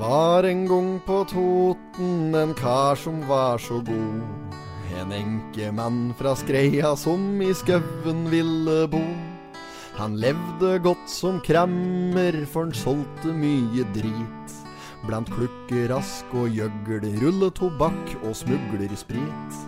var en gang på Toten en kar som var så god. En enkemann fra Skreia som i skauen ville bo. Han levde godt som kremmer, for han solgte mye drit. Blant klukkerask og gjøgl, rulletobakk og smuglersprit.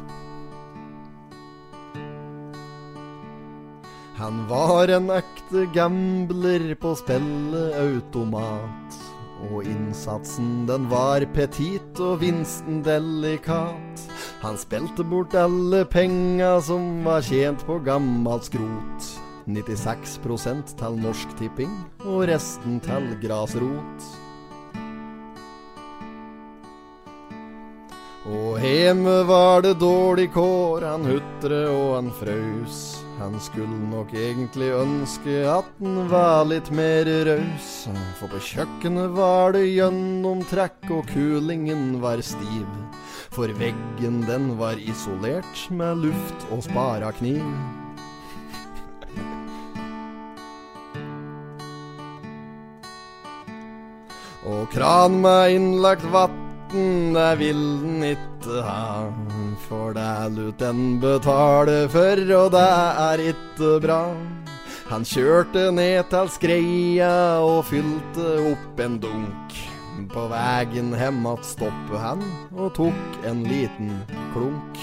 Han var en ekte gambler på spilleautomat. Og innsatsen den var petit og vinsten delikat. Han spilte bort alle penga som var tjent på gammalt skrot. 96 til Norsk Tipping og resten til grasrot. Og hjemme var det dårlig kår, han hutre og han frøs. Han skulle nok egentlig ønske at han var litt mer raus. For på kjøkkenet var det gjennomtrekk, og kulingen var stiv. For veggen den var isolert med luft og spara kniv. Og kran med innlagt vatten, det vil den ikke ha. For det lut den betale for, og det er ikke bra. Han kjørte ned til skreia og fylte opp en dunk. På vegen hjem att stoppet han og tok en liten klunk.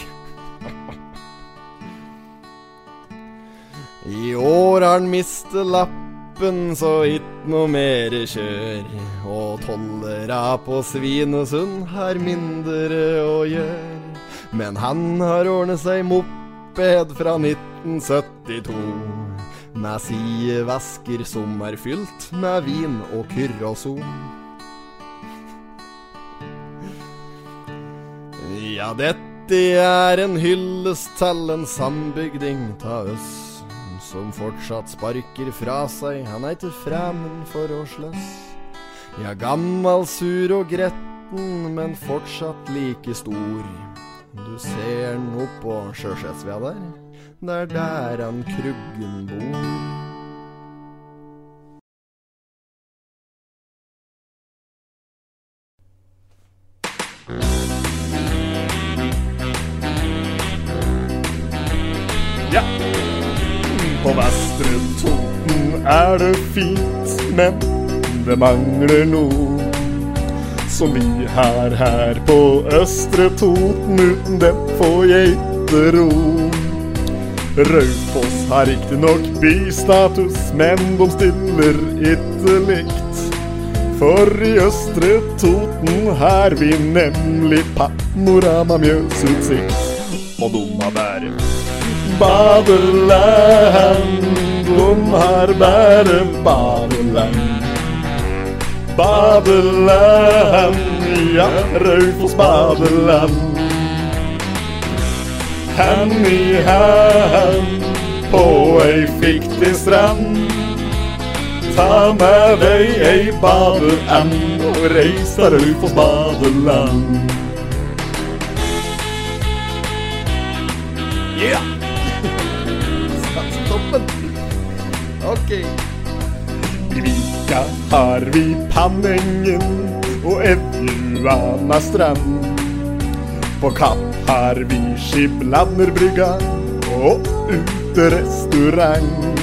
I år har han mistet lappen, så hit noe mer kjør. Og tollera på Svinesund har mindre å gjøre. Men han har ordnet seg moped fra 1972. Med sidevesker som er fylt med vin og kyrroson. Ja, dette er en hyllest til en sambygding ta oss som fortsatt sparker fra seg, han er ikke fremmed for å slåss. Ja, gammal, sur og gretten, men fortsatt like stor. Du ser han oppå Sjøsetsvia der, det er der han Kruggen bor. På Vestre Toten er det fint, men det mangler noe. Som vi har her på Østre Toten, uten dem får jeg ikke ro. Raufoss har riktignok bystatus, men de stiller ikke likt. For i Østre Toten har vi nemlig panorama Mjøsutsikt. Og de har bare badeland. De har bare badeland. Badeland, ja, Raufoss badeland. Hand i hand på ei fiktig strand. Ta med deg ei badeand og reis til Raufoss badeland. Har vi Panengen og Evjuana strand. På Kapp har vi Skiblanderbrygga og uterestaurant.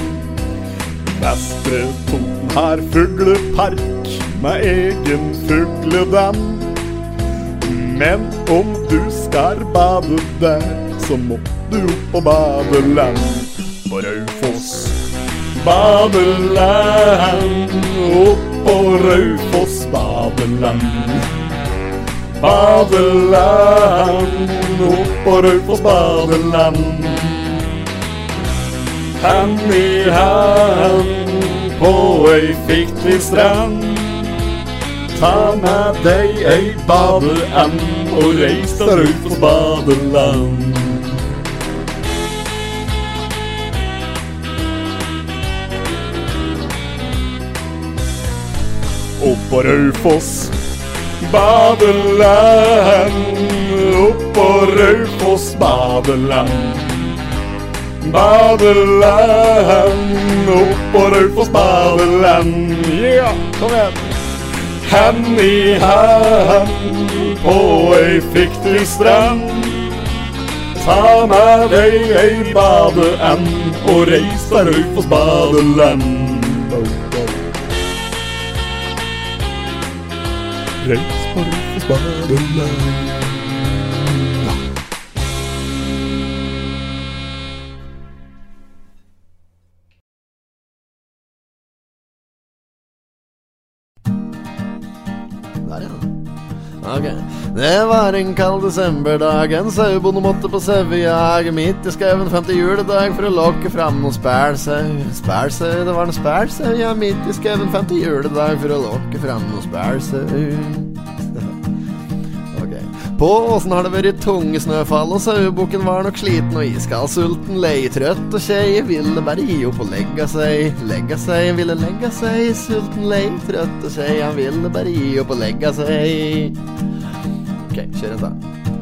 Vestre Toten har fuglepark med egen fugledam. Men om du skal bade der, så må du opp på badeland på Raufoss. Badeland, opp Raufoss badeland. Badeland, oppå på Raufoss badeland. Hand i hand på ei fiktig strand. Ta med deg ei badeand og reis til Raufoss badeland. Oppå Raufoss badeland. Oppå Raufoss badeland. Badeland, oppå Raufoss badeland. Ja, kom igjen. Hand i hand på ei fiktiv strand. Ta med deg ei badeand og reis deg Raufoss badeland. Reis på Raufoss badeland. Der, ja. Ok. Det var en kald desemberdag, en sauebonde måtte på sauejag. Midt i skauen femte juledag for å lokke fram noen spælsau. Spælsau, det var en spælsau, ja, midt i skauen femte juledag for å lokke fram noen spælsau. På åssen har det vært tunge snøfall, og sauebukken var nok sliten og iskald, sulten, lei, trøtt og kjei, ville bare gi opp og legge seg. Legge seg, ville legge seg, sulten, lei, trøtt og kjei, han ville bare gi opp og legge seg. Ok, kjør en da.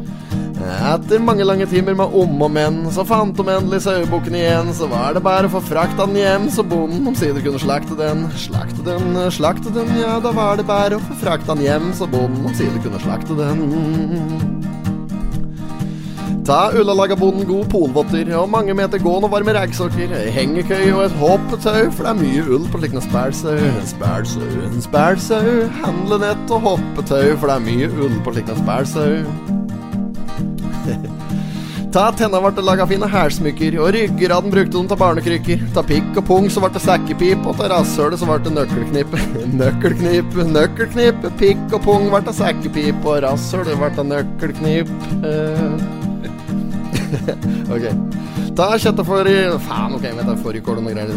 Etter mange lange timer med om og men, så fant de endelig sauebukken igjen. Så var det bare å få frakta den hjem, så bonden omsider kunne slakte den. Slakte den, slakte den, ja, da var det bare å få frakta den hjem, så bonden omsider kunne slakte den. Ta ullalaga bonden god polvotter og mange meter gående og varme reggsokker, ei hengekøy og et hoppetau, for det er mye ull på slik en spælsau. En spælsau, en spælsau, handlenett og hoppetau, for det er mye ull på slik en spælsau. Ta tenna vart det laga fine hælsmykker, og ryggraden brukte de til barnekrykker. Ta pikk og pung så vart det sekkepip, og ta rasshølet så vart det nøkkelknippe. nøkkelknippe, nøkkelknippe, pikk og pung vart det sekkepip, og rasshølet vart det nøkkelknipp. Ok. Ta kjøttet for Faen, ok, vent. Fårikål og noe greier.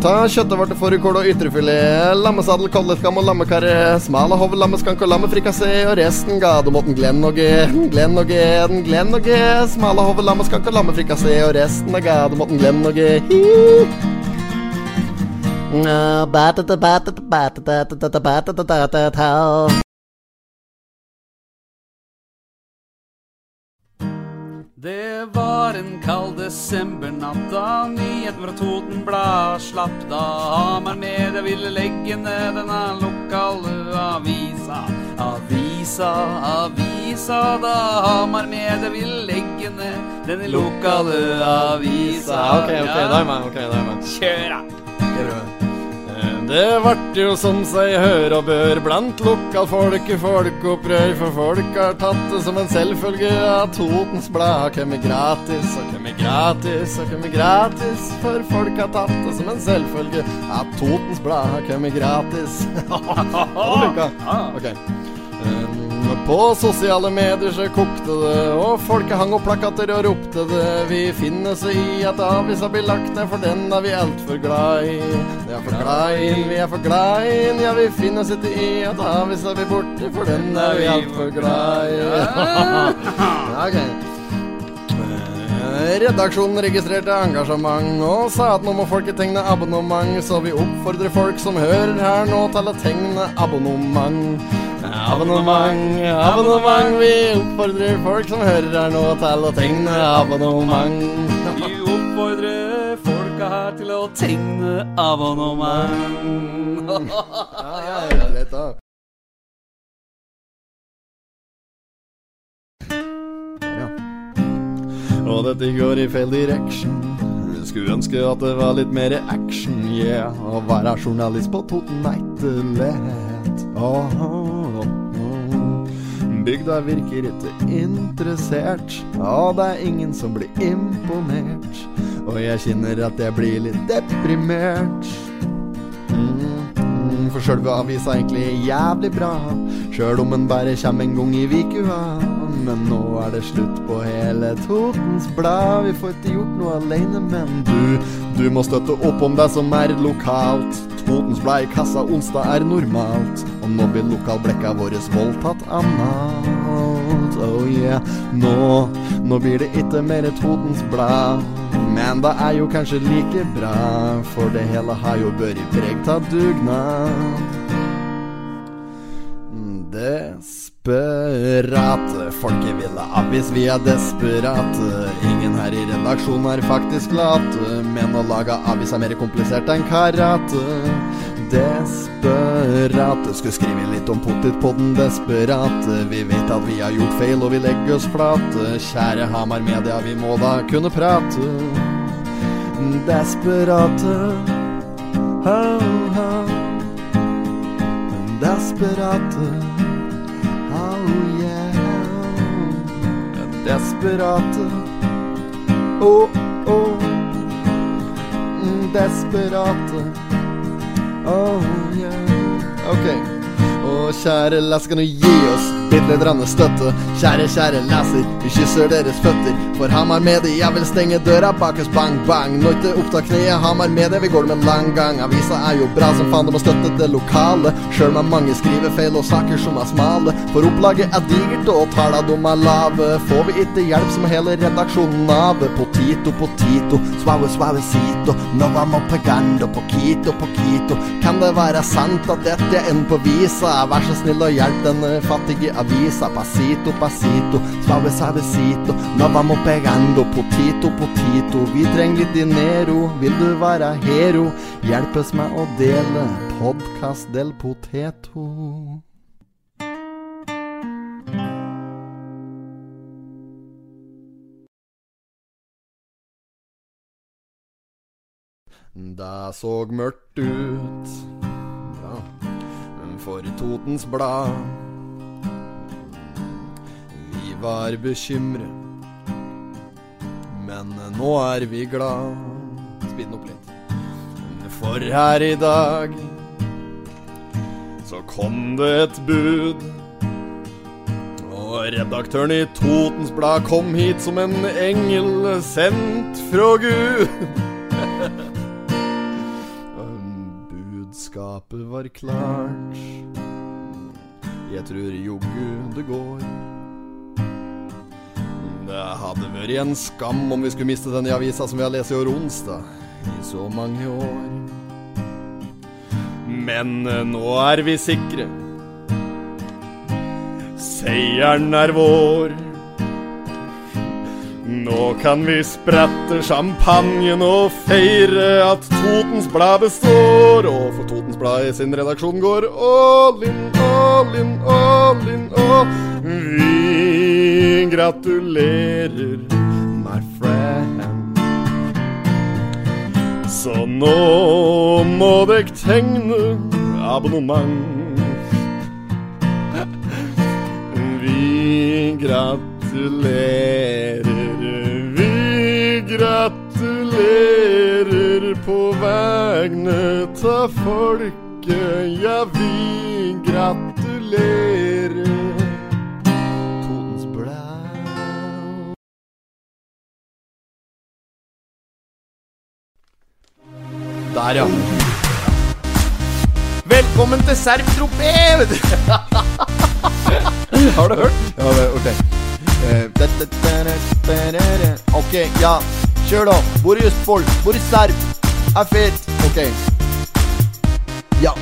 Ta kjøttet fårikål og ytrefilet. Lammesadel, kolletkam og lammekarre. Smal hov, lammeskank og lammefrikassé. Og resten ga du måten Glenn og G. Glenn og G, Glenn og G. Smale hov, lammeskank og lammefrikassé. Og resten ga du måten Glenn og G. Det var en kald desembernatt da nyheten fra Totenblad slapp. Da Hamar Media ville legge ned denne lokale avisa. Avisa, avisa, da Hamar Media ville legge ned denne lokale avisa. Ok, ok, da er jeg med. Da er jeg med. Kjør, da! Det vart jo som seg hør og bør blant lokalfolk i folkeopprør, for folk har tatt det som en selvfølge at Totens Blad har kommet gratis og kommet gratis og kommet gratis, for folk har tatt det som en selvfølge at Totens Blad har kommet gratis. Lykka. På sosiale medier så kokte det, og folket hang opp plakater og ropte det. Vi finner oss i at avisa blir lagt ned, for den er vi altfor glad i. Vi er for glad i, vi er for glad i, ja vi finner oss ikke i at avisa blir borte, for den er vi altfor glad i. ok. Eh, Redaksjonen registrerte engasjement og sa at nå må folket tegne abonnement, så vi oppfordrer folk som hører her nå til å tegne abonnement. Abonnement, abonnement, vi oppfordrer folk som hører her nå til å tegne abonnement. Vi oppfordrer folka her til å tegne abonnement. Ja, ja, ja, lett, da. Og dette går i feil direction. Skulle ønske at det var litt mer action, yeah. Å være journalist på Toten er ikke Oh, åh, åh. Bygda virker ikke interessert, og det er ingen som blir imponert. Og jeg kjenner at jeg blir litt deprimert. Mm, for sjølve avisa er egentlig jævlig bra, sjøl om den bare kommer en gang i vikua. Men nå er det slutt på hele Totens Blad. Vi får ikke gjort noe alene, men du, du må støtte opp om det som er lokalt. Totens Blad i kassa onsdag er normalt, og nå blir lokalblekka våres voldtatt analt. Oh yeah, nå, nå blir det ikke mer Totens Blad. Men det er jo kanskje like bra, for det hele har jo vært preg av dugnad. Desperate, folket ville avis, vi er desperate. Ingen her i redaksjonen er faktisk late, men å lage avis er mer komplisert enn karate. Desperate Skulle skrive litt om potetpodden Desperate Vi vet at vi har gjort feil og vi legger oss flate Kjære Hamar Media, vi må da kunne prate. Desperate oh, oh. Desperate Yeah Desperate. Oh oh. Desperate. Oh yeah. Ok Og kjære leser, kan gi oss litt litt støtte? Kjære, kjære leser, vi kysser deres føtter. For Hamar Medie, jeg vil stenge døra bak oss, bang, bang. Nå ikke oppta kneet, Hamar Medie, vi går det med en lang gang. Avisa er jo bra som faen, du må støtte det lokale. Sjøl med mange skrivefeil og saker som er smale. For opplaget er digert og talla de er lave. Får vi ikke hjelp, som hele redaksjonen av. Potito, potito, suave, suavecito. Nova vamos pegando, poquito, poquito. Kan det være sant at dette er en på visa? Vær så snill og hjelp den eh, fattige avisa. Pasito, pasito, suave, suavecito. Nå vamos pegando, potito, potito. Vi trenger litt dinero. Vil du være hero? Hjelp oss med å dele podkast del poteto. Det så mørkt ut ja. For Totens Blad. Vi var bekymret, men nå er vi glad. Den opp litt. For her i dag så kom det et bud. Og redaktøren i Totens Blad kom hit som en engel sendt fra Gud. Budskapet var klart. Jeg tror joggu det går. Det hadde vært en skam om vi skulle miste den i avisa som vi har lest i år onsdag i så mange år. Men eh, nå er vi sikre. Seieren er vår. Nå kan vi sprette champagnen og feire at Totens Blad består. Og for Totens Blad i sin redaksjon går all in, all in, all in, all Vi gratulerer, my friend. Så nå må dere tegne abonnement. Vi gratulerer, folket. Ja, vi gratulerer. Der, ja. Velkommen til Serp-tropé! Har du hørt? Ja, ok. Eh. Ok, ja. Kjør da. Bor i Østfold. Bor i Serp. Er fet. Ok. Ja,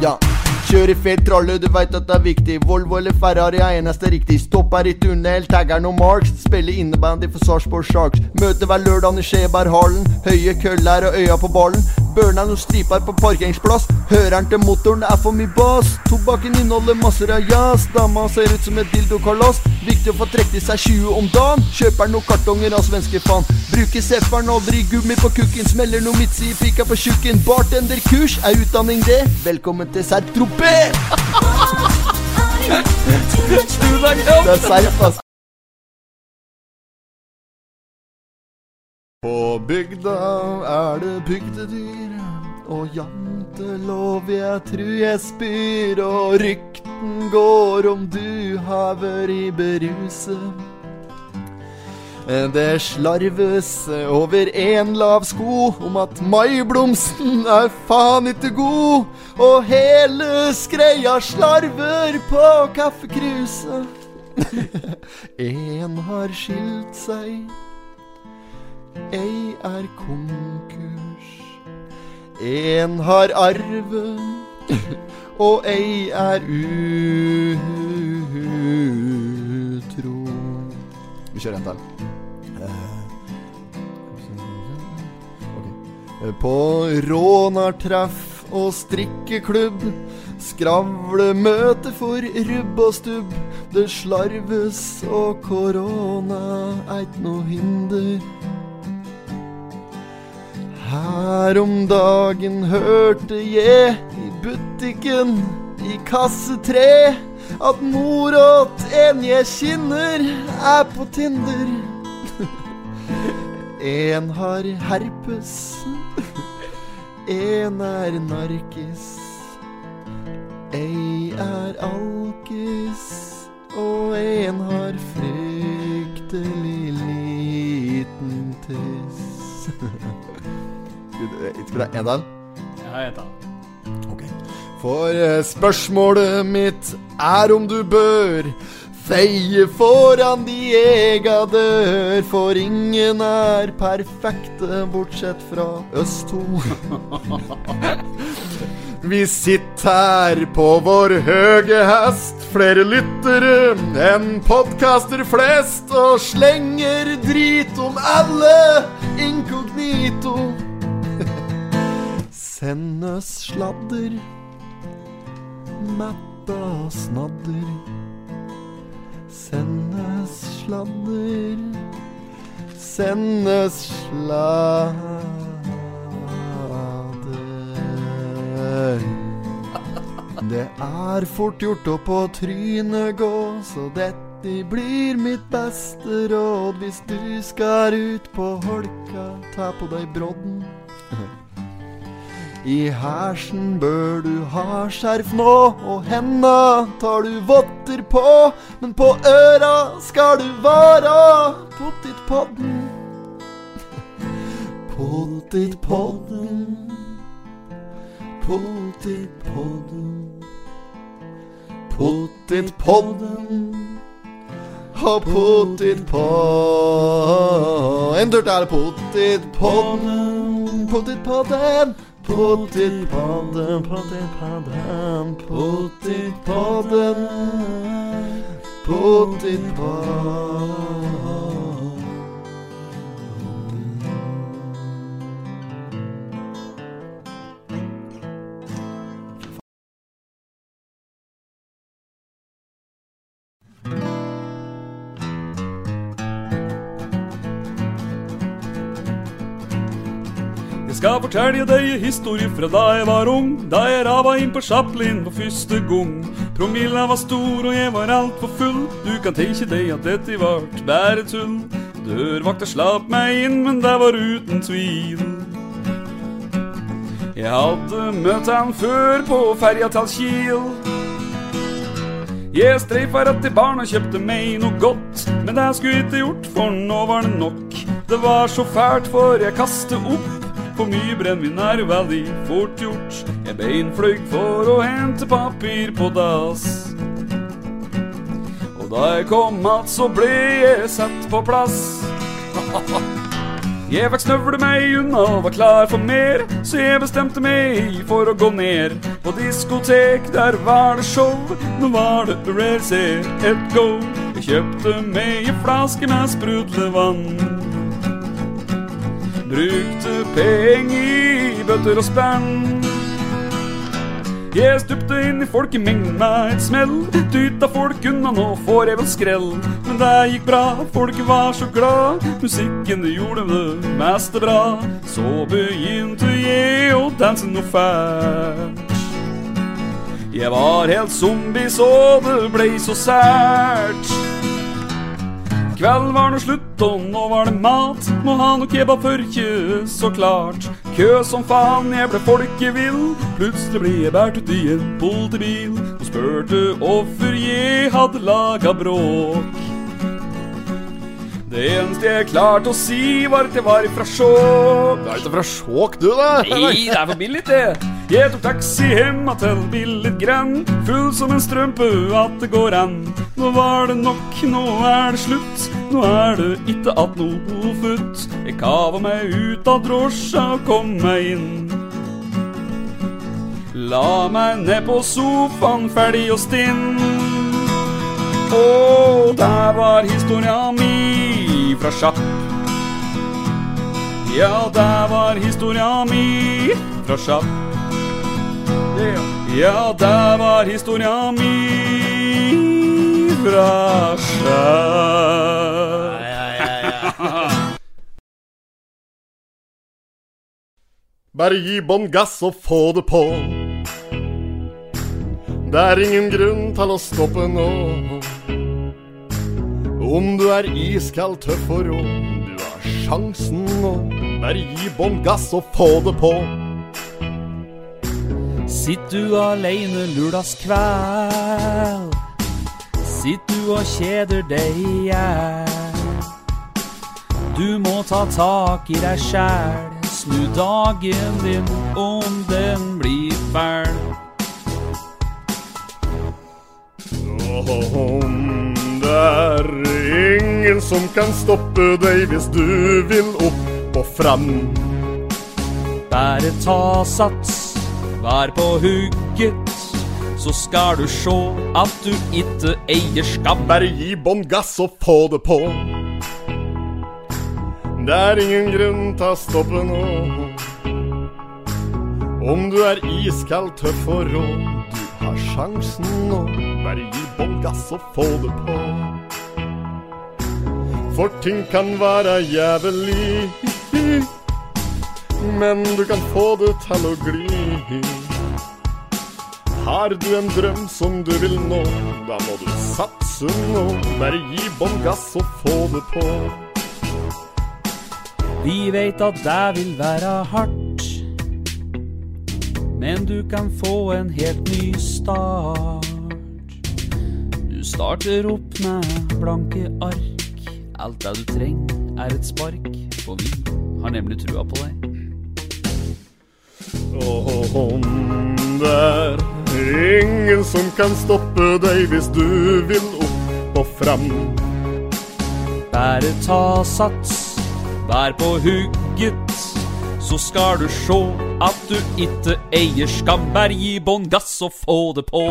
ja. Kjør i fet tralle, du veit at det er viktig. Volvo eller Ferrari er eneste riktig. Stopp her i tunnel, taggeren og Marks. Spiller innebandy for Sarpsborg Sharks. Møte hver lørdag i Skjeberghallen. Høye køller og øya på ballen. Børna noen striper på parkeringsplass. Høreren til motoren er for mye bass. Tobakken inneholder masser av jazz. Dama ser ut som et dildokalas. Viktig å få trukket seg 20 om dagen. Kjøper noen kartonger av svenske faen. Bruker sefferen aldri gummi på kukken. Smeller noe midtsi i pika på tjukken. Bartenderkurs er utdanning, det. Velkommen til Serp-tropé! Det er Serp, ass. På bygda er det bygdedyr og jantelov jeg tror jeg spyr, og rykten går om du har vært beruset. Det slarves over en lav sko om at maiblomsten er faen ikke god, og hele skreia slarver på kaffekruset. en har skilt seg, ei er konkurs. En har arve, og ei er utro. Vi kjører en til. På rånartreff og strikkeklubb. Skravlemøte for rubb og stubb. Det slarves, og korona eit no hinder. Her om dagen hørte jeg i butikken i kasse tre at mor åt en jeg kjenner, er på Tinder. En har herpes, en er narkis. Ei er alkis, og en har fryktelig liten tiss. Skal du ha en til? Ja, jeg til. Ok. For eh, spørsmålet mitt er om du bør feie foran de ega dør, for ingen er perfekte bortsett fra oss to. Vi sitter her på vår høge hest, flere lyttere enn podkaster flest, og slenger drit om alle inkognito. Send oss sladder, metta snadder. Send oss sladder, sendes sladder. Det er fort gjort å på trynet gå, så dette blir mitt beste råd. Hvis du skal ut på holka, ta på deg brodden. I hersen bør du ha skjerf nå, og henda tar du votter på. Men på øra skal du vara pottitpodden. Pottitpodden. Pottitpodden. Pottitpodden. Og pottitpodden. En tur til. Pottitpodden. Pottitpodden. Pottitpodden, pottitpodden, pottitpodden. Pottitpodden. Skal fortelje deg ei historie fra da jeg var ung. Da jeg rava inn på Chaplin for første gang. Promilla var stor, og jeg var altfor full. Du kan tenke deg at dette vart bare tull. Dørvakta slapp meg inn, men det var uten tvil. Jeg hadde møtt han før på ferja til Kiel. Jeg streifa rett til baren og kjøpte meg noe godt, men det skulle jeg ikke gjort, for nå var det nok. Det var så fælt, for jeg kastet opp. For mye brennevin er veldig fort gjort. Jeg beinfløy for å hente papir på dass. Og da jeg kom att, så ble jeg satt på plass. Jeg fikk snøvle meg unna var klar for mer, så jeg bestemte meg for å gå ned på diskotek. Der var det show, nå var det Rare C, et go. Jeg kjøpte meg en flaske med sprudlevann. Brukte penger i bøtter og spenn. Jeg stupte inn i folkemengden med et smell. Dytta folk unna, nå får jeg vel skrell. Men det gikk bra, folket var så glad. Musikken det gjorde det meste bra. Så begynte jeg å danse noe fælt. Jeg var helt zombie, så det ble så sært. Kveld var nå slutt, og nå var det mat. Må ha noe kebab for kjø, så klart. Kø som faen, jeg ble folkevill. Plutselig ble jeg båret ut i en politibil og spurte hvorfor jeg hadde laga bråk. Det eneste jeg klarte å si, var at jeg var ifra sjåk. Du er ikke fra Skjåk, du, da? Nei, det er for billig, det. Jeg tok taxi hjem til billig grenn. Full som en strømpe at det går an. Nå var det nok, nå er det slutt. Nå er det ikke att noe futt. Jeg kava meg ut av drosja og kom meg inn. La meg ned på sofaen, ferdig og stinn. Og der var historia mi fra sjapp. Ja, der var historia mi fra sjapp. Ja, det var historia mi fra sjøl. Bare gi bånn gass og få det på. Det er ingen grunn til å stoppe nå. Om du er iskald, tøff og rå, du har sjansen nå. Bare gi bånn gass og få det på. Sitt du aleine lørdagskveld. Sitt du og kjeder deg i hjel. Du må ta tak i deg sjæl. Snu dagen din om den blir fæl. Om det er ingen som kan stoppe deg hvis du vil opp og fram. Bare ta sats, vær på hugget, så skal du sjå at du ikke eier skam. Bare gi bånn gass og få det på. Det er ingen grunn til å stoppe nå. Om du er iskald, tøff og rå, du har sjansen nå. Bare gi bånn gass og få det på. For ting kan være jævlig, men du kan få det til å gli. Har du en drøm som du vil nå, da må du satse nå. Bare gi bånn gass og få det på. Vi veit at det vil være hardt, men du kan få en helt ny start. Du starter opp med blanke ark. Alt det du trenger, er et spark, for vi har nemlig trua på deg. Og om det er ingen som kan stoppe deg hvis du vil opp og fram. Bare ta sats, vær på hugget, så skal du sjå at du ikke eier skam. Bare gi bånn gass og få det på.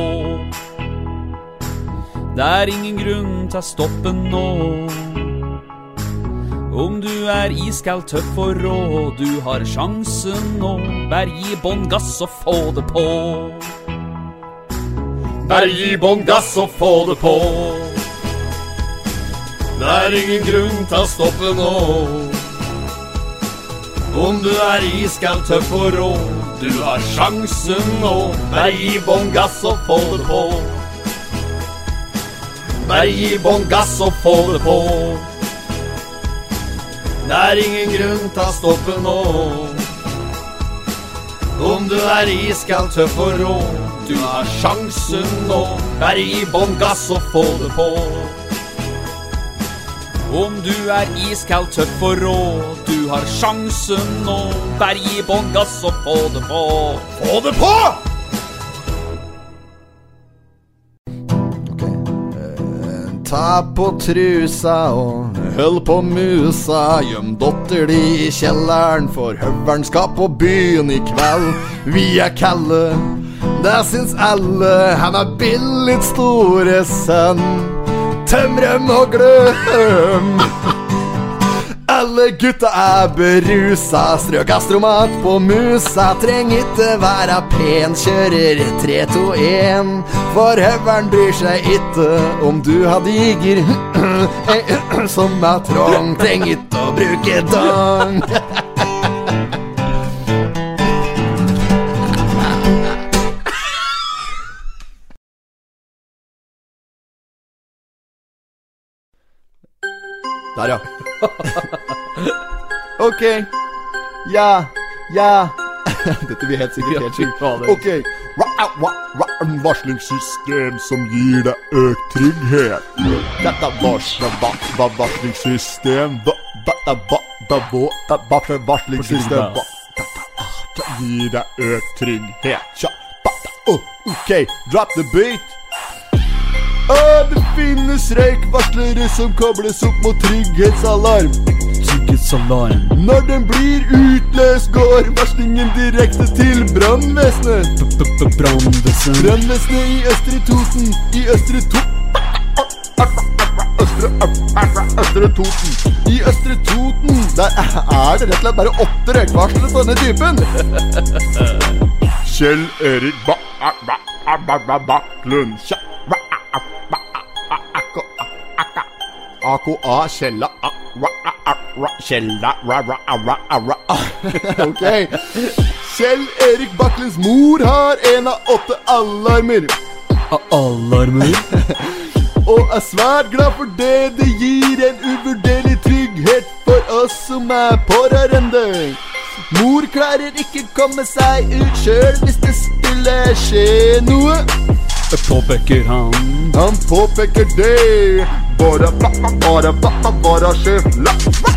Det er ingen grunn til å stoppe nå. Om du er iskald, tøff og rå, du har sjansen nå. Bare gi bånn gass og få det på. Bare gi bånn gass og få det på. Det er ingen grunn til å stoppe nå. Om du er iskald, tøff og rå, du har sjansen nå. Bare gi bånn gass og få det på. Bare gi bånn gass og få det på. Det er ingen grunn til å stoppe nå. Om du er iskald, tøff og rå, du har sjansen nå. Bare gi bånn gass og få det på. Om du er iskald, tøff og rå, du har sjansen nå. Bare gi bånn gass og få det på. Få det på! Ta på trusa og hold på musa. Gjem dotter di i kjelleren, for høveren skal på byen i kveld. Vi er kalde, det syns alle. Han er billig store sønn. Tømrem og gløm. Alle gutta er berusa, strøk astromat på musa. Trenger ikke være pen, kjører 3-2-1. For høveren bryr seg ikke om du har diger som er trong. Trenger ikke å bruke dong. Der, ja. Ok. Ja. Ja. Dette blir helt sikkert helt sjukt. Ok. Varslingssystem som gir deg økt trygghet. Dette er varsler, va, va, varslingssystem varslingssystem gir deg økt trygghet. Oh, ok, drop the beat. Det finnes røykvarslere som kobles opp mot trygghetsalarm. Trygghetsalarm. Når den blir utløst, går varslingen direkte til brannvesenet. Brannvesenet Brannvesenet i Østre Toten, i Østre. Østre, Toten. I Østre Toten, der er det rett og slett bare åtte røykvarslere på denne typen. Kjell Erik ba ba ba ba ba ba ba AKA Kjella Kjella Ok. Kjell Erik Baklens mor har en av åtte alarmer. Alarmer? Og er svært glad for det. Det gir en uvurderlig trygghet for oss som er pårørende. Mor klarer ikke komme seg ut sjøl hvis det skulle skje noe. Påpeker han. Han påpeker det. Bare ba ba bare, ba ba bara sjef la ba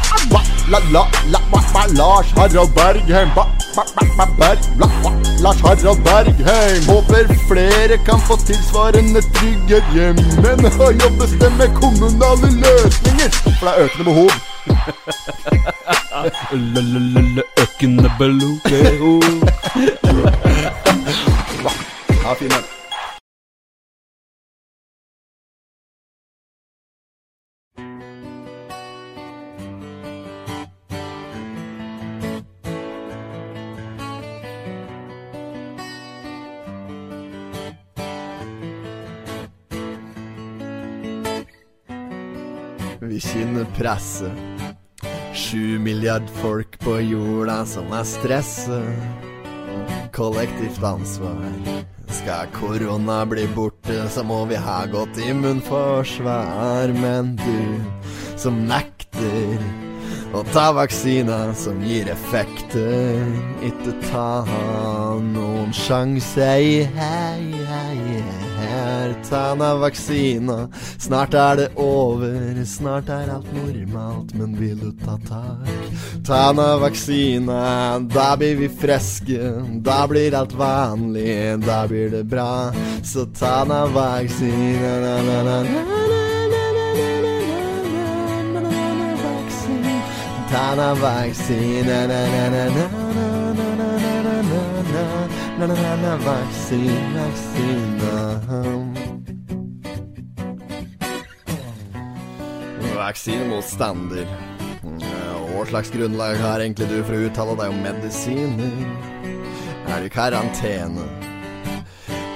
La, la, la, ba, ba, Lars Harald Bergheim. Ba, ba, ba, ba, Berg, la, ba, Lars Harald Bergheim. Håper flere kan få tilsvarende trygghet hjemme. Nå jobbes det med kommunale løsninger, for det er økende behov. Økende behov. Ja, fin den. Presset. Sju milliard folk på jorda som er stresset. Kollektivt ansvar. Skal korona bli borte, så må vi ha godt immunforsvar. Men du som nekter å ta vaksina som gir effekter, ikke ta noen sjanse. Hei, her, ta na vaksina. Snart er det over, snart er alt normalt, men vil du ta tak? Ta na vaksina, da blir vi friske, da blir alt vanlig, da blir det bra. Så ta na vaksina, na, na, na, na, na, na, na, na, na, na, na, na, na, na, na, na, na, na, na, vaksin, vaksina. Vaksinemotstander. Hva slags grunnlag har egentlig du for å uttale deg om medisiner? Er du i karantene?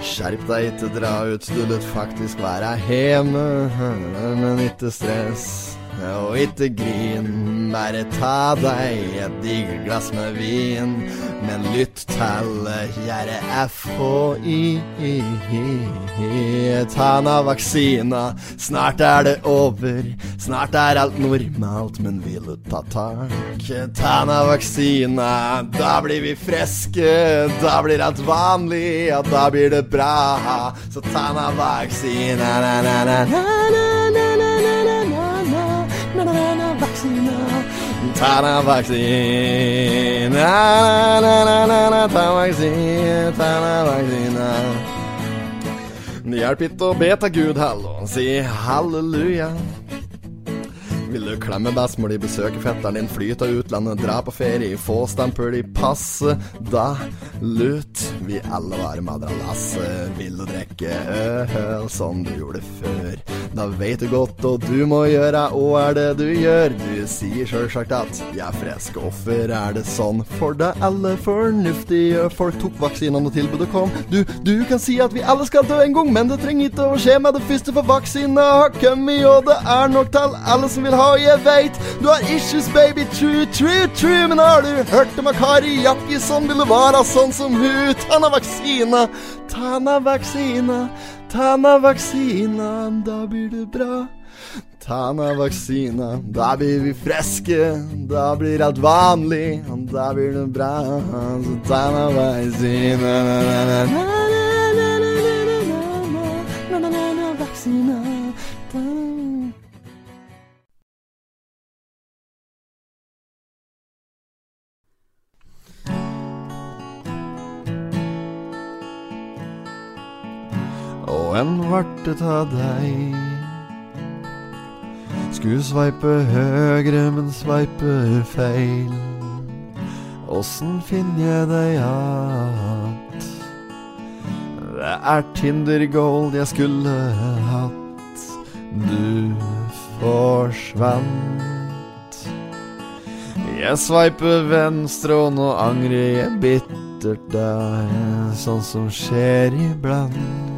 Skjerp deg, ikke dra ut, du løt faktisk være hjemme. Men ikke stress, og ikke grin. Bare ta deg et digert glass med vin, men lytt til kjære FHI. Ta nå vaksina, snart er det over. Snart er alt normalt, men vil du ta tak? Ta nå vaksina, da blir vi friske. Da blir alt vanlig, og da blir det bra. Så ta nå vaksina, na, na, na, na, na. Det hjelper ikke å be til Gud hallo, si halleluja. Vil du klemme bestemor di, besøke fetteren din, fly til utlandet, dra på ferie, få stempel i passet, da lut vi alle være madralasset. Vil du drikke øl som du gjorde før, da veit du godt hva du må gjøre, og er det du gjør? Du sier sjølsagt at jeg er frisk, hvorfor er det sånn? For da alle fornuftige folk tok vaksinene og tilbudet kom. Du, du kan si at vi alle skal dø en gang, men det trenger ikke å skje med det første, for vaksina har kommet, og det er nok til alle som vil ha, jeg veit. Du har issues, baby, true, true, true, men har du hørt om Kari Vil ville være sånn som hun? Ta na vaksina, ta na vaksina, ta na vaksina, da blir det bra. Ta na vaksina, da blir vi friske, da blir alt vanlig, da blir det bra. Så ta na vaksina, na, na, na, na, na, na, na, na, na, na, na, na, na, vaksina. Og en varte ta deg Skulle sveipe høgre, men sveiper feil Åssen finner jeg deg att? Det er Tinder Gold jeg skulle hatt Du forsvant Jeg sveiper venstre, og nå angrer jeg bittert. Det er sånn som skjer iblant.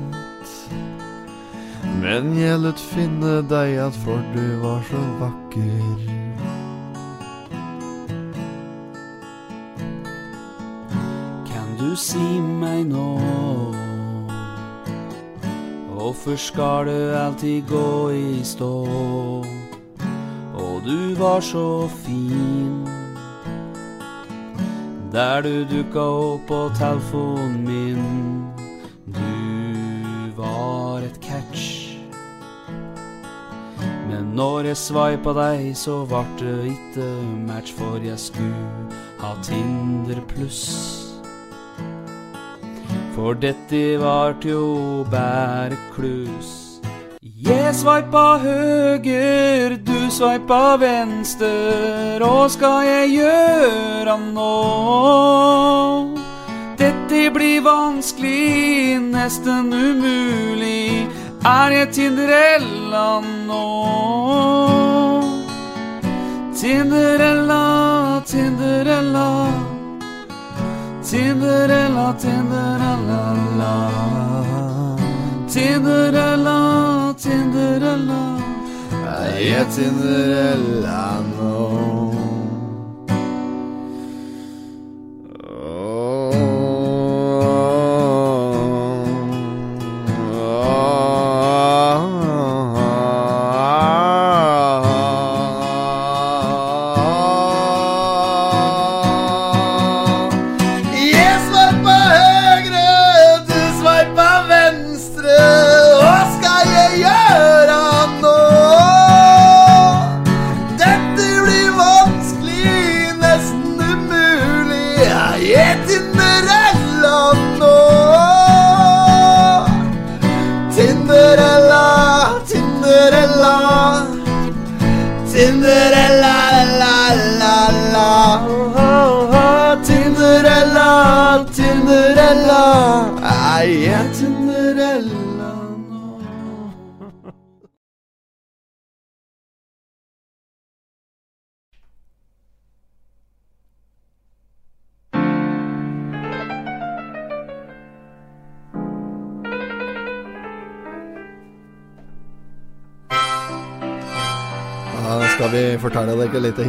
Men jeg lot finne deg at for du var så vakker. Kan du si meg nå Hvorfor skal du alltid gå i stå? Og du var så fin Der du dukka opp på telefonen min når jeg sveipa deg, så vart det ikke match, for jeg skulle ha Tinder pluss. For dette vart jo bare klus. Jeg sveipa høger, du sveipa venstre. Hva skal jeg gjøre nå? Dette blir vanskelig, nesten umulig. Er jeg Tinderella nå? Tinderella, Tinderella. Tinderella, Tinderella Tinderella, Tinderella Er jeg Tinderella nå?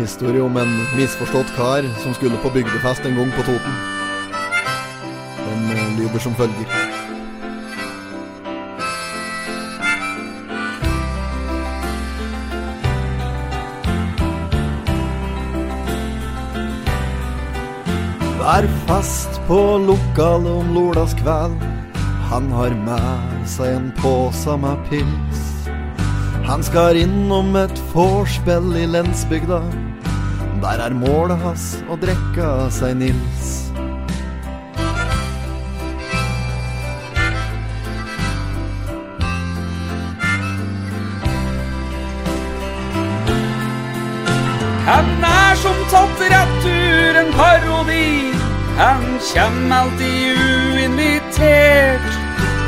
Historie om en misforstått kar som skulle på bygdefest en gang på Toten. Den eh, lyder som følger. Vær fast på lokalet om lørdagskveld. Han har med seg en pose med pils. Han skal innom et vorspiel i lensbygda. Der er målet hans å drikke seg Nils. Han er som tatt rett ur en parodi. Han kjem alltid uinvitert.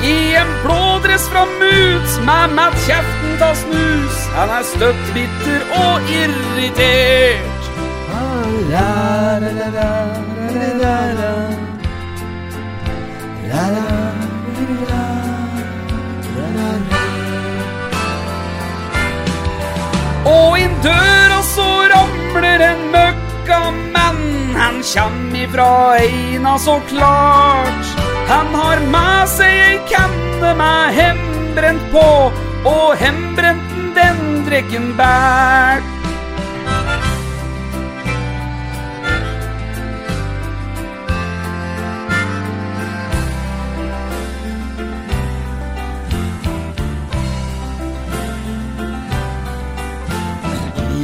I en blådress fra Moods med matt kjeften ta snus. Han er støtt bitter og irritert. Og inn døra så ramler en møkkamann. Han kjem ifra Eina så klart. Han har med seg ei kanne med hembrent på, og hembrenten den drikken bært.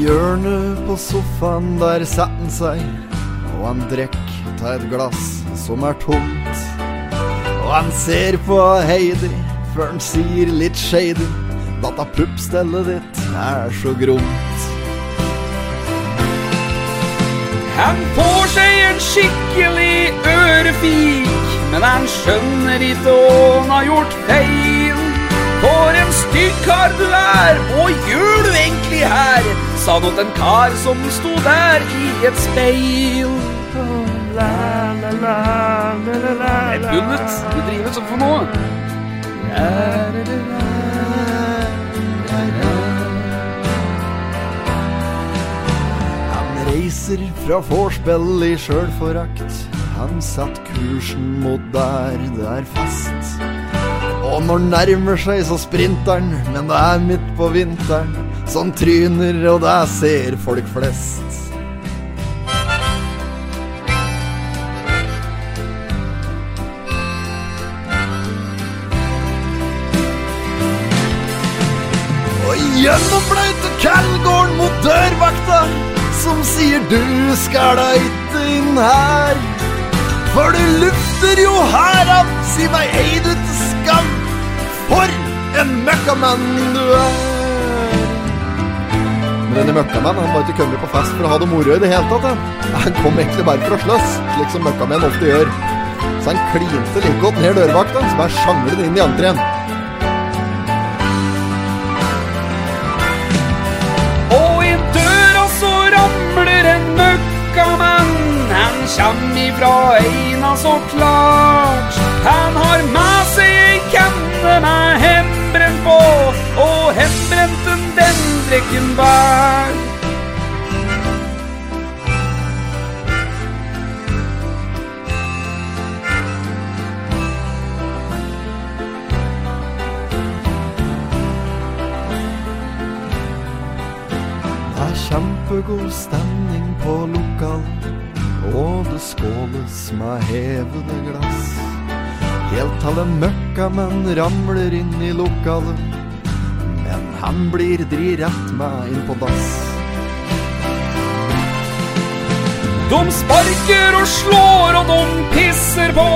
Hjørnet på sofaen der setter han seg, og han drikker ta et glass som er tomt. Og han ser på Heidi før han sier litt shady Dette puppstellet ditt er så gromt. Han får seg en skikkelig ørefik, men han skjønner ikke han har gjort feil. For en stygg kar du er, og gjør du egentlig her? Sa nå til en kar som sto der i et speil. Et bullet, du driver som for noe. Han reiser fra vorspiel i sjølforakt. Han satt kursen mot der det er fast. Og når nærmer seg, så sprinter han, men det er midt på vinteren. Som tryner, og det ser folk flest. Og gjennom blaute Kallgården mot dørvakta, som sier du skal da ikke inn her. For du lukter jo herav, si meg ei du til skam. For en møkkamann du er. Men denne møkkamannen han var ikke kommet på fest for å ha det moro i det hele tatt. Han, kom egentlig bare for å slåss, slik som møkkamenn ofte gjør. Så han klinte like godt ned dørvakta, så bare sjanglet inn i entreen. Og i døra så ramler en møkkamann. Han kjem ifra Eina så klart. Han har med seg ei kanne med hembrent på, og hembrenten den drikken bær. Det er kjempegod stemning på lokal, og det skåles med hevede glass. Helt alle møkkamenn ramler inn i lokalet, men han blir dri rett med inn på dass. De sparker og slår og de pisser på,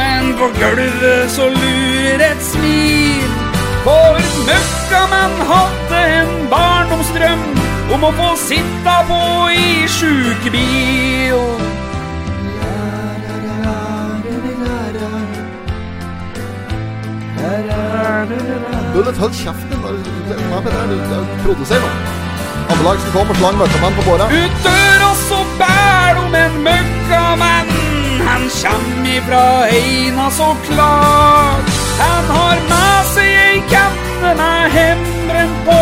men på gulvet så lurer et smil. For møkkamenn hadde en barndomsdrøm om å få sitte på i sjukebil. Bullet, hold kjeften. Hva med kom og slang møkkamann på båra. Ut døra så bær de en møkkamann. Han kjem ifra Eina så klart. Han har med seg ei kanne med hembrent på,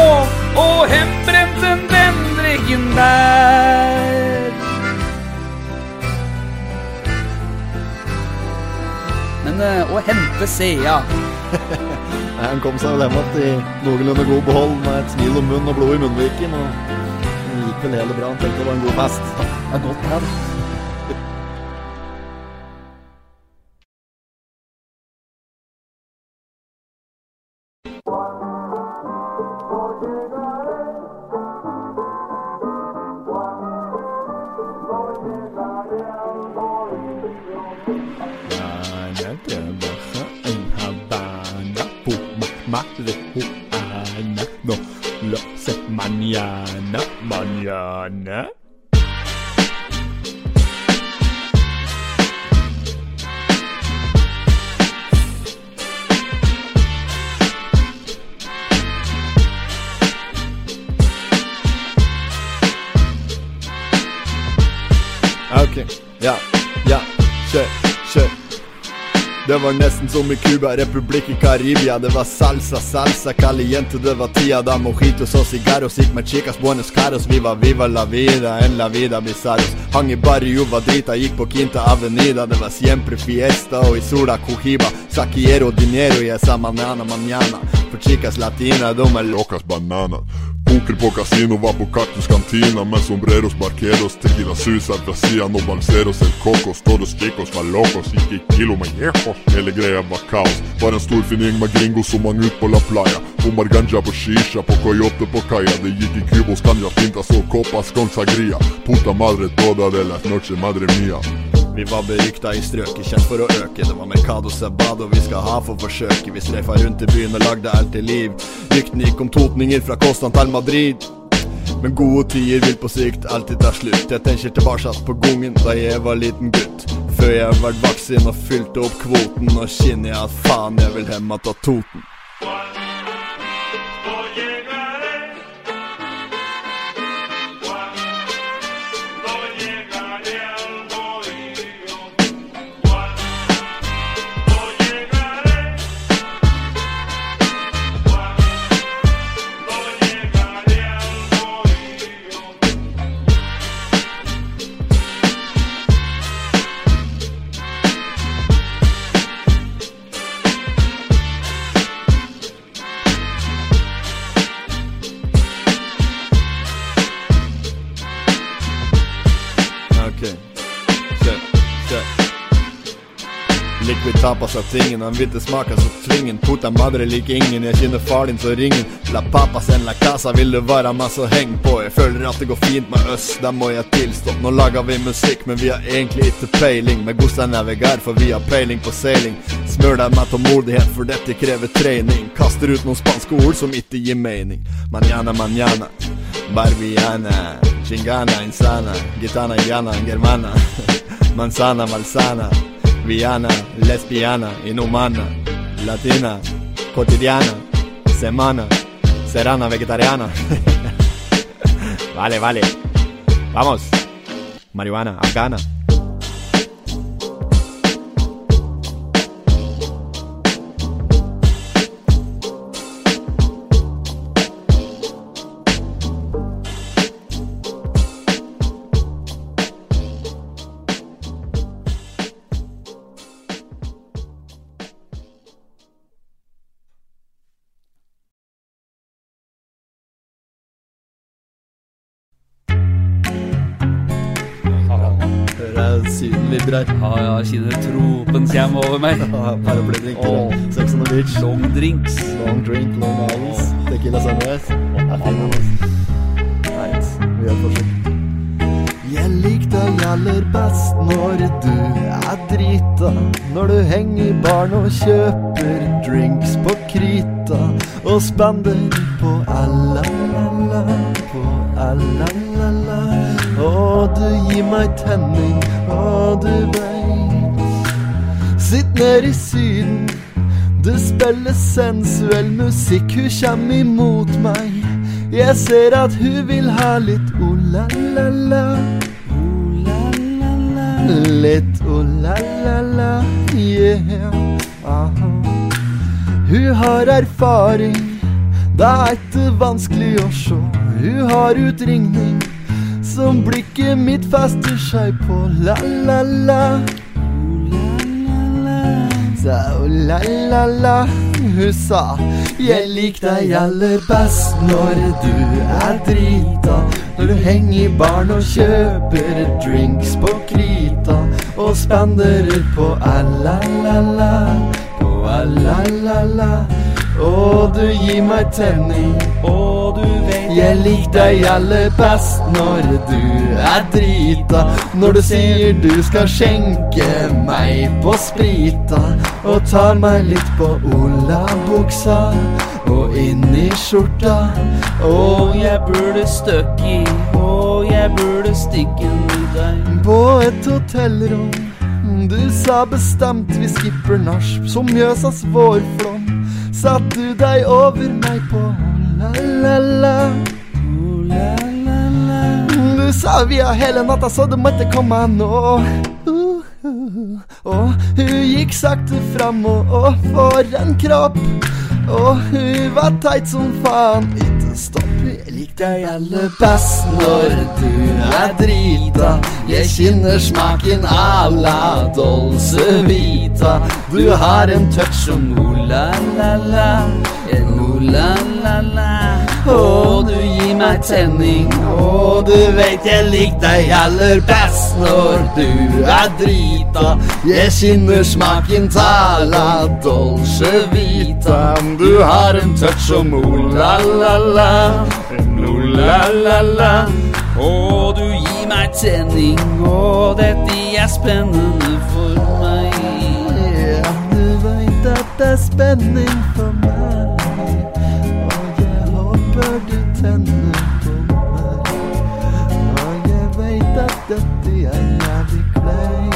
og hembrenten den drikken der. Men eh, å hente Sea Han kom seg vel hjem igjen i noenlunde god behold med et smil om munnen og blod i munnviken. Og det gikk vel hele bra. Han tenkte det var en god fest. Det er godt, det. Ok, ja, ja, kjør, kjør. Det var nesten som i Cuba, republikk i Karibia. Det var salsa, salsa, caliente, det var tida da mojitos og cigarros gikk med chicas buenos caros. Vi var viva la vida, en la vida bizarros. Hang i barrio, var drita, gikk på Quinta Avenida. Det var siempre fiesta, og i sola cojiba. Saquiero dinero y esa manana mañana. For chicas latina, de er Locas bananas. Poker på kasino, var på Kaktus kantina med sombreros, barqueros, tequila suiza, brasian og balseros, el cocos, todos chicos var locos, gikk i kilo med jejos. Hele greia var kaos. Var en stor fin med la playa. Fumar ganja på shisha, på coyote på kaia. Det gikk i cubos, cañas, pintas og copas con sagria. Puta madre toda de las noche, madre mia. Vi var berykta i strøket, kjent for å øke. Det var Mercado Sabado vi skal ha for forsøket. Vi streifa rundt i byen og lagde alt til liv. Ryktene gikk om totninger fra Kostan til Madrid. Men gode tider vil på sikt alltid ta slutt. Jeg tenker tilbake på gangen da jeg var liten gutt. Før jeg ble voksen og fylte opp kvoten. Nå kjenner jeg at faen jeg vil hjem att av Toten. Borte. Liquid tapas av tingen, han hvite smaker så tvingen. Puta madre lik ingen, jeg kjenner far din så ringen. La papas en la casa, vil du være med så heng på. Jeg føler at det går fint med oss, da må jeg tilstå. Nå lager vi musikk, men vi har egentlig ikke peiling. Med godstein vi gær, for vi har peiling på seiling. Smør deg med tålmodighet, for dette krever trening. Kaster ut noen spanske ord som ikke gir mening. Manjana, manjana. Barbiana, chingana, insana, gitana, llana, germana, manzana, malsana, viana, lesbiana, inhumana, latina, cotidiana, semana, serana, vegetariana. vale, vale. Vamos. Marihuana, afgana. Jeg. Ja, ja, kjenner tropen kommer over meg. Paraplydrinker. Åh. Sex on the beach. Long drinks. Long drink, long islands. Tequila sunrise. Vi gjør. Jeg liker deg aller best når du er drita. Når du henger i baren og kjøper drinks på krita. Og spender på la-la-la-la, på la-la-la-la. Og du gir meg tenning, og du veit Sitt ned i syden. Du spiller sensuell musikk, hun kjem imot meg. Jeg ser at hun vil ha litt o-la-la-la. Litt o-la-la-la, yeah. Aha. Hun har erfaring, det er ikke vanskelig å sjå. Hun har utringning som blikket mitt fester seg på la-la-la. Sa o-la-la-la, hun sa Jeg liker deg aller best når du er drita. Når du henger i baren og kjøper drinks på krita. Og spanderer på a-la-la-la, på a-la-la-la. Og du gir meg tenning, og du vet Jeg liker deg aller best når du er drita. Når du sier du skal skjenke meg på sprita. Og tar meg litt på olabuksa og inni skjorta. Og jeg burde støkke i, og jeg burde stikke i deg. På et hotellrom. Du sa bestemt vi skipper nach som Mjøsas vårflom. Satt du deg over meg på la-la-la. Du sa vi har hele natta, så du måtte komme nå. Og hun gikk sakte fram, og, og for en kropp. Og hun var teit som faen. Ikke stopp, liker deg aller best når du er drita. Jeg kjenner smaken à la dolce vita. Du har en touch som o-la-la-la, en o-la-la-la. Og du meg tenning, og du vet jeg liker deg aller best når du er drita. Jeg kjenner smaken tala la dolce vita. Du har en touch som o-la-la-la, o-la-la-la. Og du gir meg tenning, og dette er spennende for meg. Ja, du vet at det er spenning for meg. Håper du tenner på meg. Og jeg vet at dette er jævlig kleint.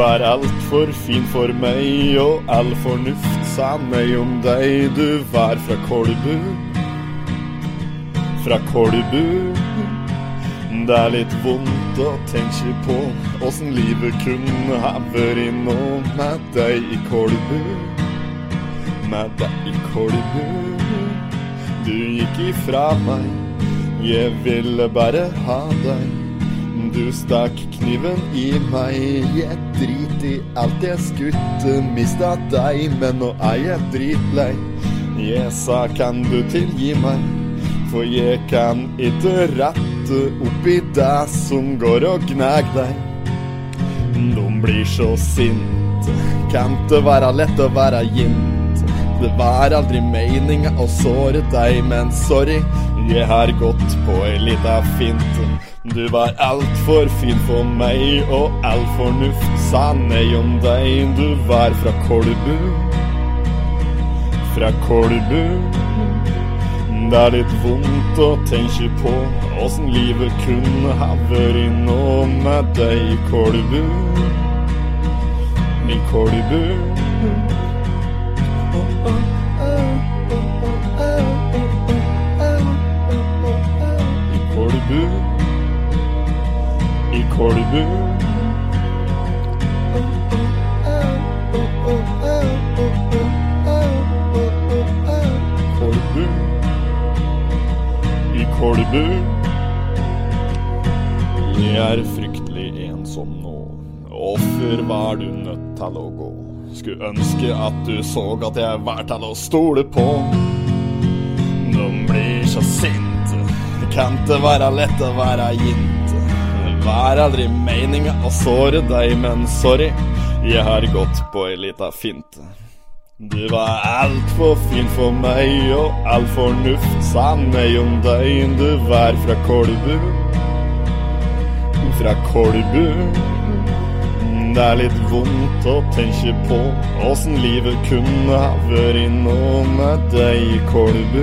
Var altfor fin for meg, og all fornuft sa meg om deg. Du var fra Kolbu, fra Kolbu. Det er litt vondt å tenke på åssen livet kunne ha vært nå med deg i Kolbu. Med deg i Kolbu. Du gikk ifra meg, jeg ville bare ha deg. Du stakk kniven i meg, jeg drit i alt jeg skutte, mista deg, men nå er jeg dritlei. Jeg sa kan du tilgi meg, for jeg kan ikke rette opp i deg som går og gnag deg. De blir så sinte, kan det være lett å være jint. Det var aldri meninga å såre deg, men sorry, jeg har gått på ei lita finte. Du var altfor fin for meg, og all fornuft sa nei om deg. Du var fra Kolbu, fra Kolbu. Det er litt vondt å tenke på åssen livet kunne ha vært nå med deg Kolbu. I Kolbu. I Kolbu. I Kolbu. Kolbu. I Kolbu. Jeg er fryktelig ensom nå. Offer var du nødt til å gå? Skulle ønske at du så at jeg var til å stole på. De blir så sinte. Kan det være lett å være jinte? Var aldri meninga å såre deg, men sorry, jeg har gått på ei lita finte. Du var altfor fin for meg, og all fornuft sa nei om deg. Du var fra Kolbu, fra Kolbu. Det er litt vondt å tenke på åssen livet kunne ha vært nå med deg i Kolbu.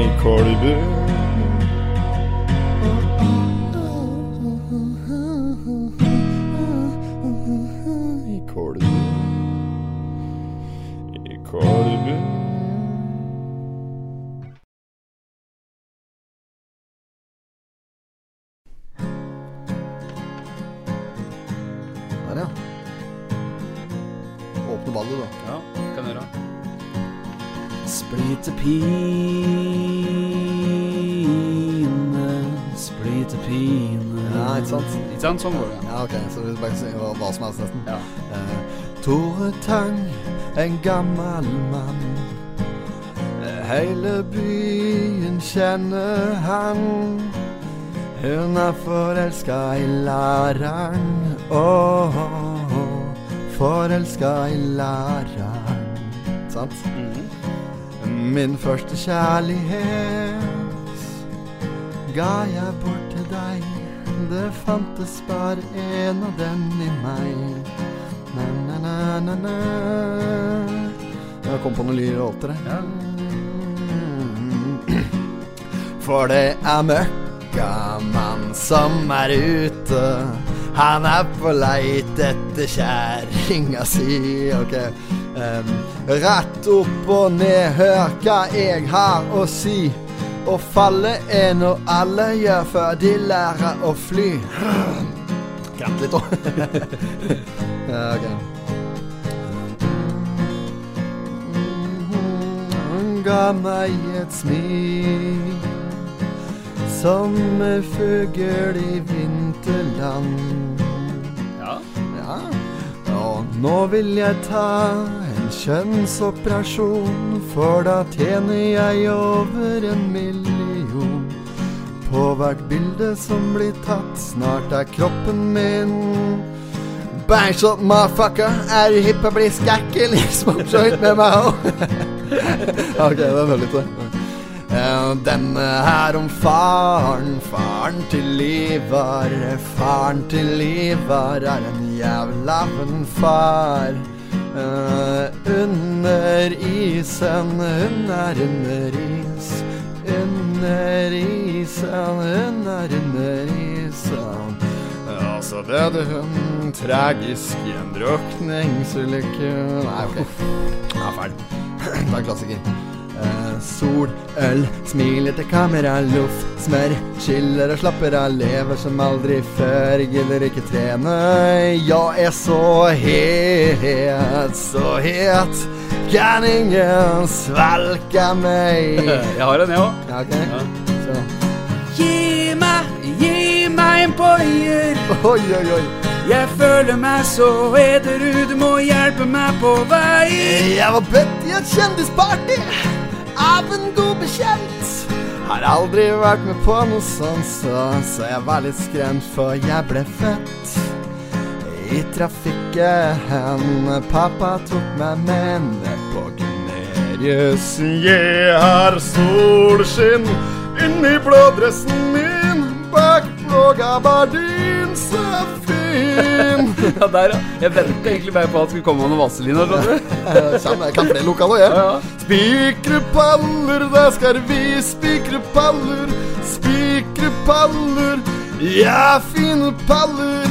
I Kolbu. Gammel mann. Hele byen kjenner han. Hun er forelska i læreren. Åh, forelska i læreren. Sant? Min første kjærlighet ga jeg bort til deg. Det fantes bare en av den i meg. Na, na, na, na, na. Jeg kom på noen låter, jeg. Ja. For det er møkkamann som er ute. Han er på leit etter kjerringa si. Ok. Um, rett opp og ned, hør hva jeg har å si. Å falle er noe alle gjør før de lærer å fly. Kratt litt òg. ja, ok. Ga meg et smil. Sommerfugl i vinterland. Ja. Ja, og nå vil jeg ta en kjønnsoperasjon For da tjener jeg over en million. På hvert bilde som blir tatt Snart er kroppen min. Bangshot motherfucker Er du hypp på å bli skrekkelig Smokejoint med meg også Ok, den er litt til. Eh, Denne her om faren, faren til Ivar. Faren til Ivar er en jævla en far. Eh, under isen, hun er under is. Under isen, hun er under isen. Og så døde hun tragisk i en drukningsulykke Nei, ok. Ja, feil. Det er klassiker. Eh, sol, øl, smiler til kamera, loff, smør, chiller og slapper av, lever som aldri før, gidder ikke trene. Jeg er så het, så het, kan ingen svelge meg. Jeg har en, jeg òg. Ja, okay. ja. Gi meg, gi meg en poier. Oi, oi, oi. Jeg føler meg så edru, du må hjelpe meg på vei. Jeg var bedt i et kjendisparty av en god bekjent. Har aldri vært med på noe sånt, så, så jeg var litt skremt, for jeg ble født i trafikken. Pappa tok meg med ned på Gunerius. Jeg har solskinn inni blådressen min, bak blå gabardin, så fin. Ja, der, ja. Jeg venta egentlig bare på at det skulle komme noe vaselin. Kjem. Jeg kan- flere lokale, jeg. Ja, ja. Spikre paller, da skal vi spikre paller. Spikre paller, ja, fine paller.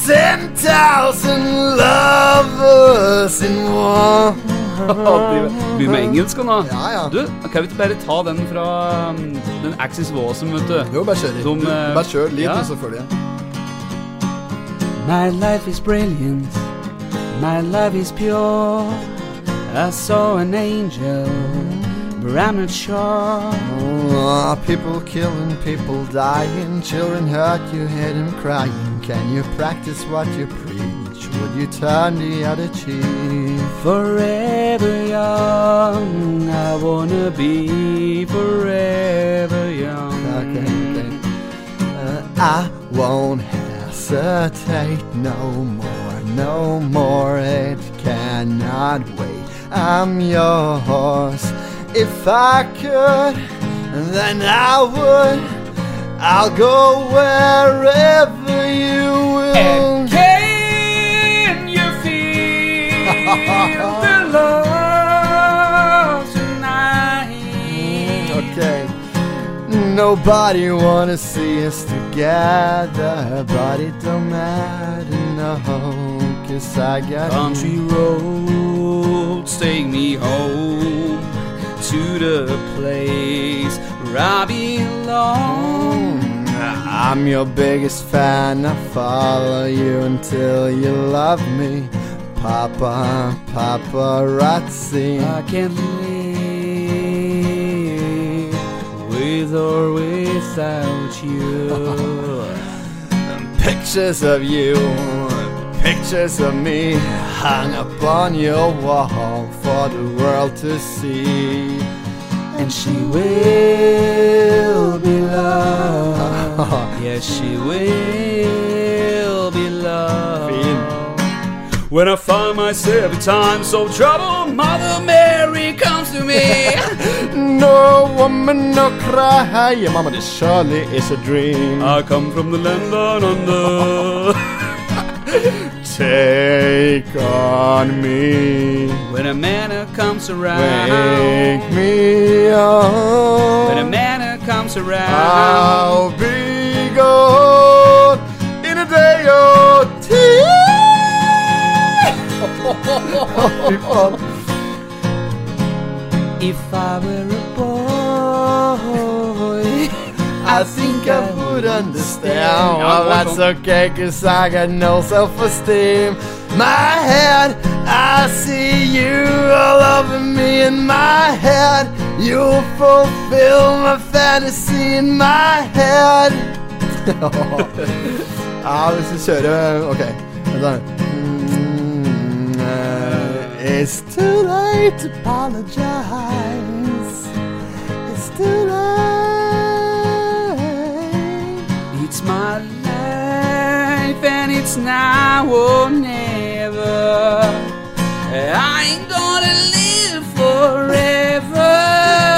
Ten thousand lovers in one. Begynn med engelsk nå. Ja, ja. Du, kan vi ikke bare ta den fra um, den Axis Wasm, vet du? Jo, bare kjør litt. Eh, bare kjør litt, ja. jeg. My life is brilliant, my love is pure. I saw an angel, but I'm not sure. Oh, people killing, people dying, children hurt, you hear them crying. Can you practice what you preach? Would you turn the other cheek? Forever young, I wanna be forever young. Okay, okay. Uh, I won't hesitate no more, no more. It cannot wait. I'm yours. If I could, then I would. I'll go wherever you will. Nobody wanna see us together, but it don't matter, no, cause I got Country roads take me home to the place where I belong. Mm, I'm your biggest fan. I follow you until you love me. Papa, paparazzi. I can't live with or without you. Pictures of you, pictures of me hung up on your wall for the world to see. and she will be loved. yes, she will be loved. When I find myself in times of trouble, Mother Mary comes to me. No woman, no cry. Yeah, mama, this surely is a dream. I come from the land down under. Take on me. when a man comes around, Wake me up. when a man comes around, I'll be gone in a day or two. If I were a boy, I think I would understand. Well, that's okay, cause I got no self esteem. My head, I see you all over me in my head. You'll fulfill my fantasy in my head. ja, ah, hvis vi kjører Ok. vent da. It's too late to apologize. It's too late. it's my life and it's now or never. I ain't gonna live forever.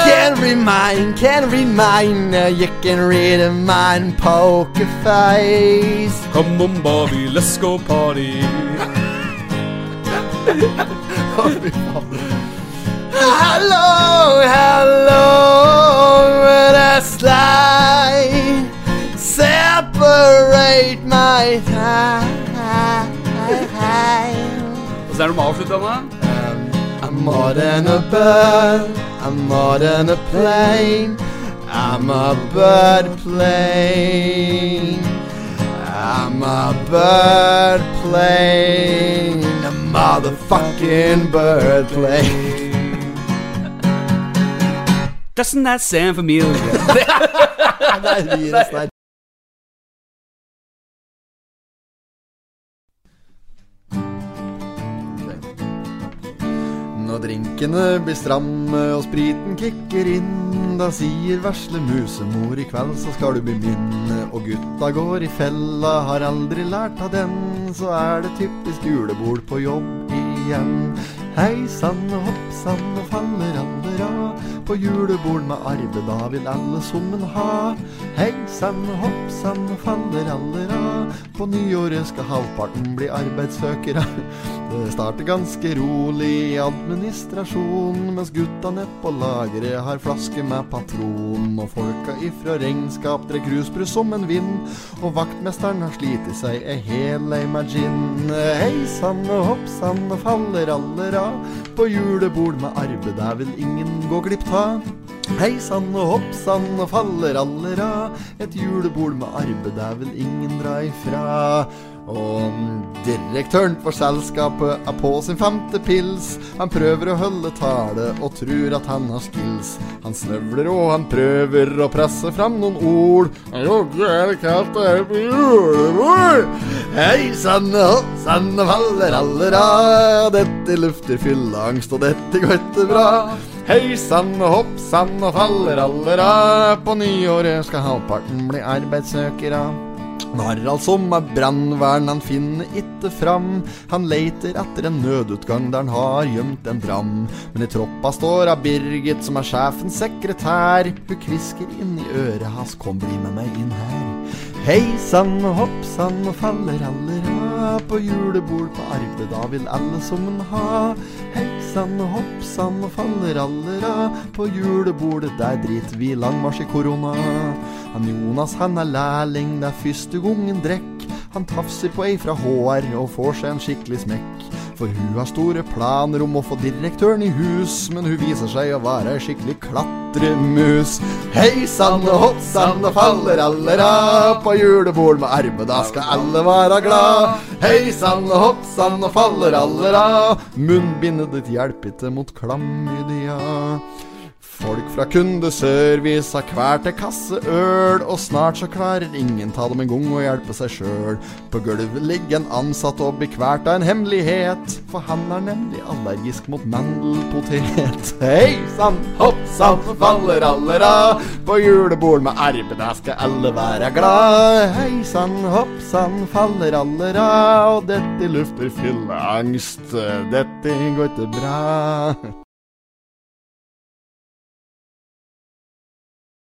Can't read mine, can't read mine. uh, You can read a mine poker face. Come on, Bobby, let's go party. how long, how long will I slide? Separate my time. Is that a mouthful, avslutta? I'm more than a bird, I'm more than a plane, I'm a bird plane, I'm a bird plane. Motherfucking bird plane. Doesn't that sound familiar? Når drinkene blir stramme og spriten kicker inn, da sier vesle musemor i kveld så skal du bli min. Og gutta går i fella, har aldri lært av den, så er det typisk julebord på jobb igjen. Hei sann og hopp sann og faller aller av. På julebord med Arve, da vil alle summen ha. Hei sann hopp sann og faller aller av. På nyåret skal halvparten bli arbeidssøkere. Det starter ganske rolig i administrasjon, mens gutta nett på lageret har flaske med patron. Og folka ifra regnskap drikk rusbrus som en vind. Og vaktmesteren har slitt seg ei hel lei med gin. Hei sann og hopp sann og faller aller av. På julebord med arbeid, der vil ingen gå glipp av. Hei sann og hopp sann og faller aller av. Et julebord med arbeid, der vel ingen dra ifra. Og direktøren for selskapet er på sin femte pils. Han prøver å holde tale og tror at han har skills. Han snøvler og han prøver å presse fram noen ord. Jogge er det det er på julebord. Hei sann og og faller aller av. Dette lufter fylleangst, og dette går ikke bra. Hei sann og hopp sann og faller aller av. På nyåret skal halvparten bli arbeidssøkere. Harald som er brannvern, han finner itte fram. Han leiter etter en nødutgang der han har gjemt en dram. Men i troppa står av Birgit, som er sjefens sekretær. Hun kvisker inn i øret hans, kom bli med meg inn her. Hei sann og hopp sann og faller aller av. På julebord på arbeid, da vil alle som en ha. Hei sann og hoppsan og faller aller av. På julebordet, der driter vi langmarsj i korona. Han Jonas han er lærling, det er første gangen drekk. Han tafser på ei fra HR og får seg en skikkelig smekk. For hun har store planer om å få direktøren i hus, men hun viser seg å være skikkelig klatremus. Hei sann og hopp sann og faller aller av. På julebord med arbeid, da skal alle være glad. Hei sann og hopp sann og faller aller av. Munnbindet ditt hjelper ikke mot klamydia. Folk fra kundeservice har hver til kasse øl, og snart så klarer ingen ta dem en gang å hjelpe seg sjøl. På gulvet ligger en ansatt og blir kvalt av en hemmelighet, for han er nemlig allergisk mot mandelpotet. Hei sann, hopp sann, faller alle ra, På julebord med arbeid, der skal alle være glad. Hei sann, hopp sann, faller alle ra, Og dette lufter fylleangst, dette går ikke bra.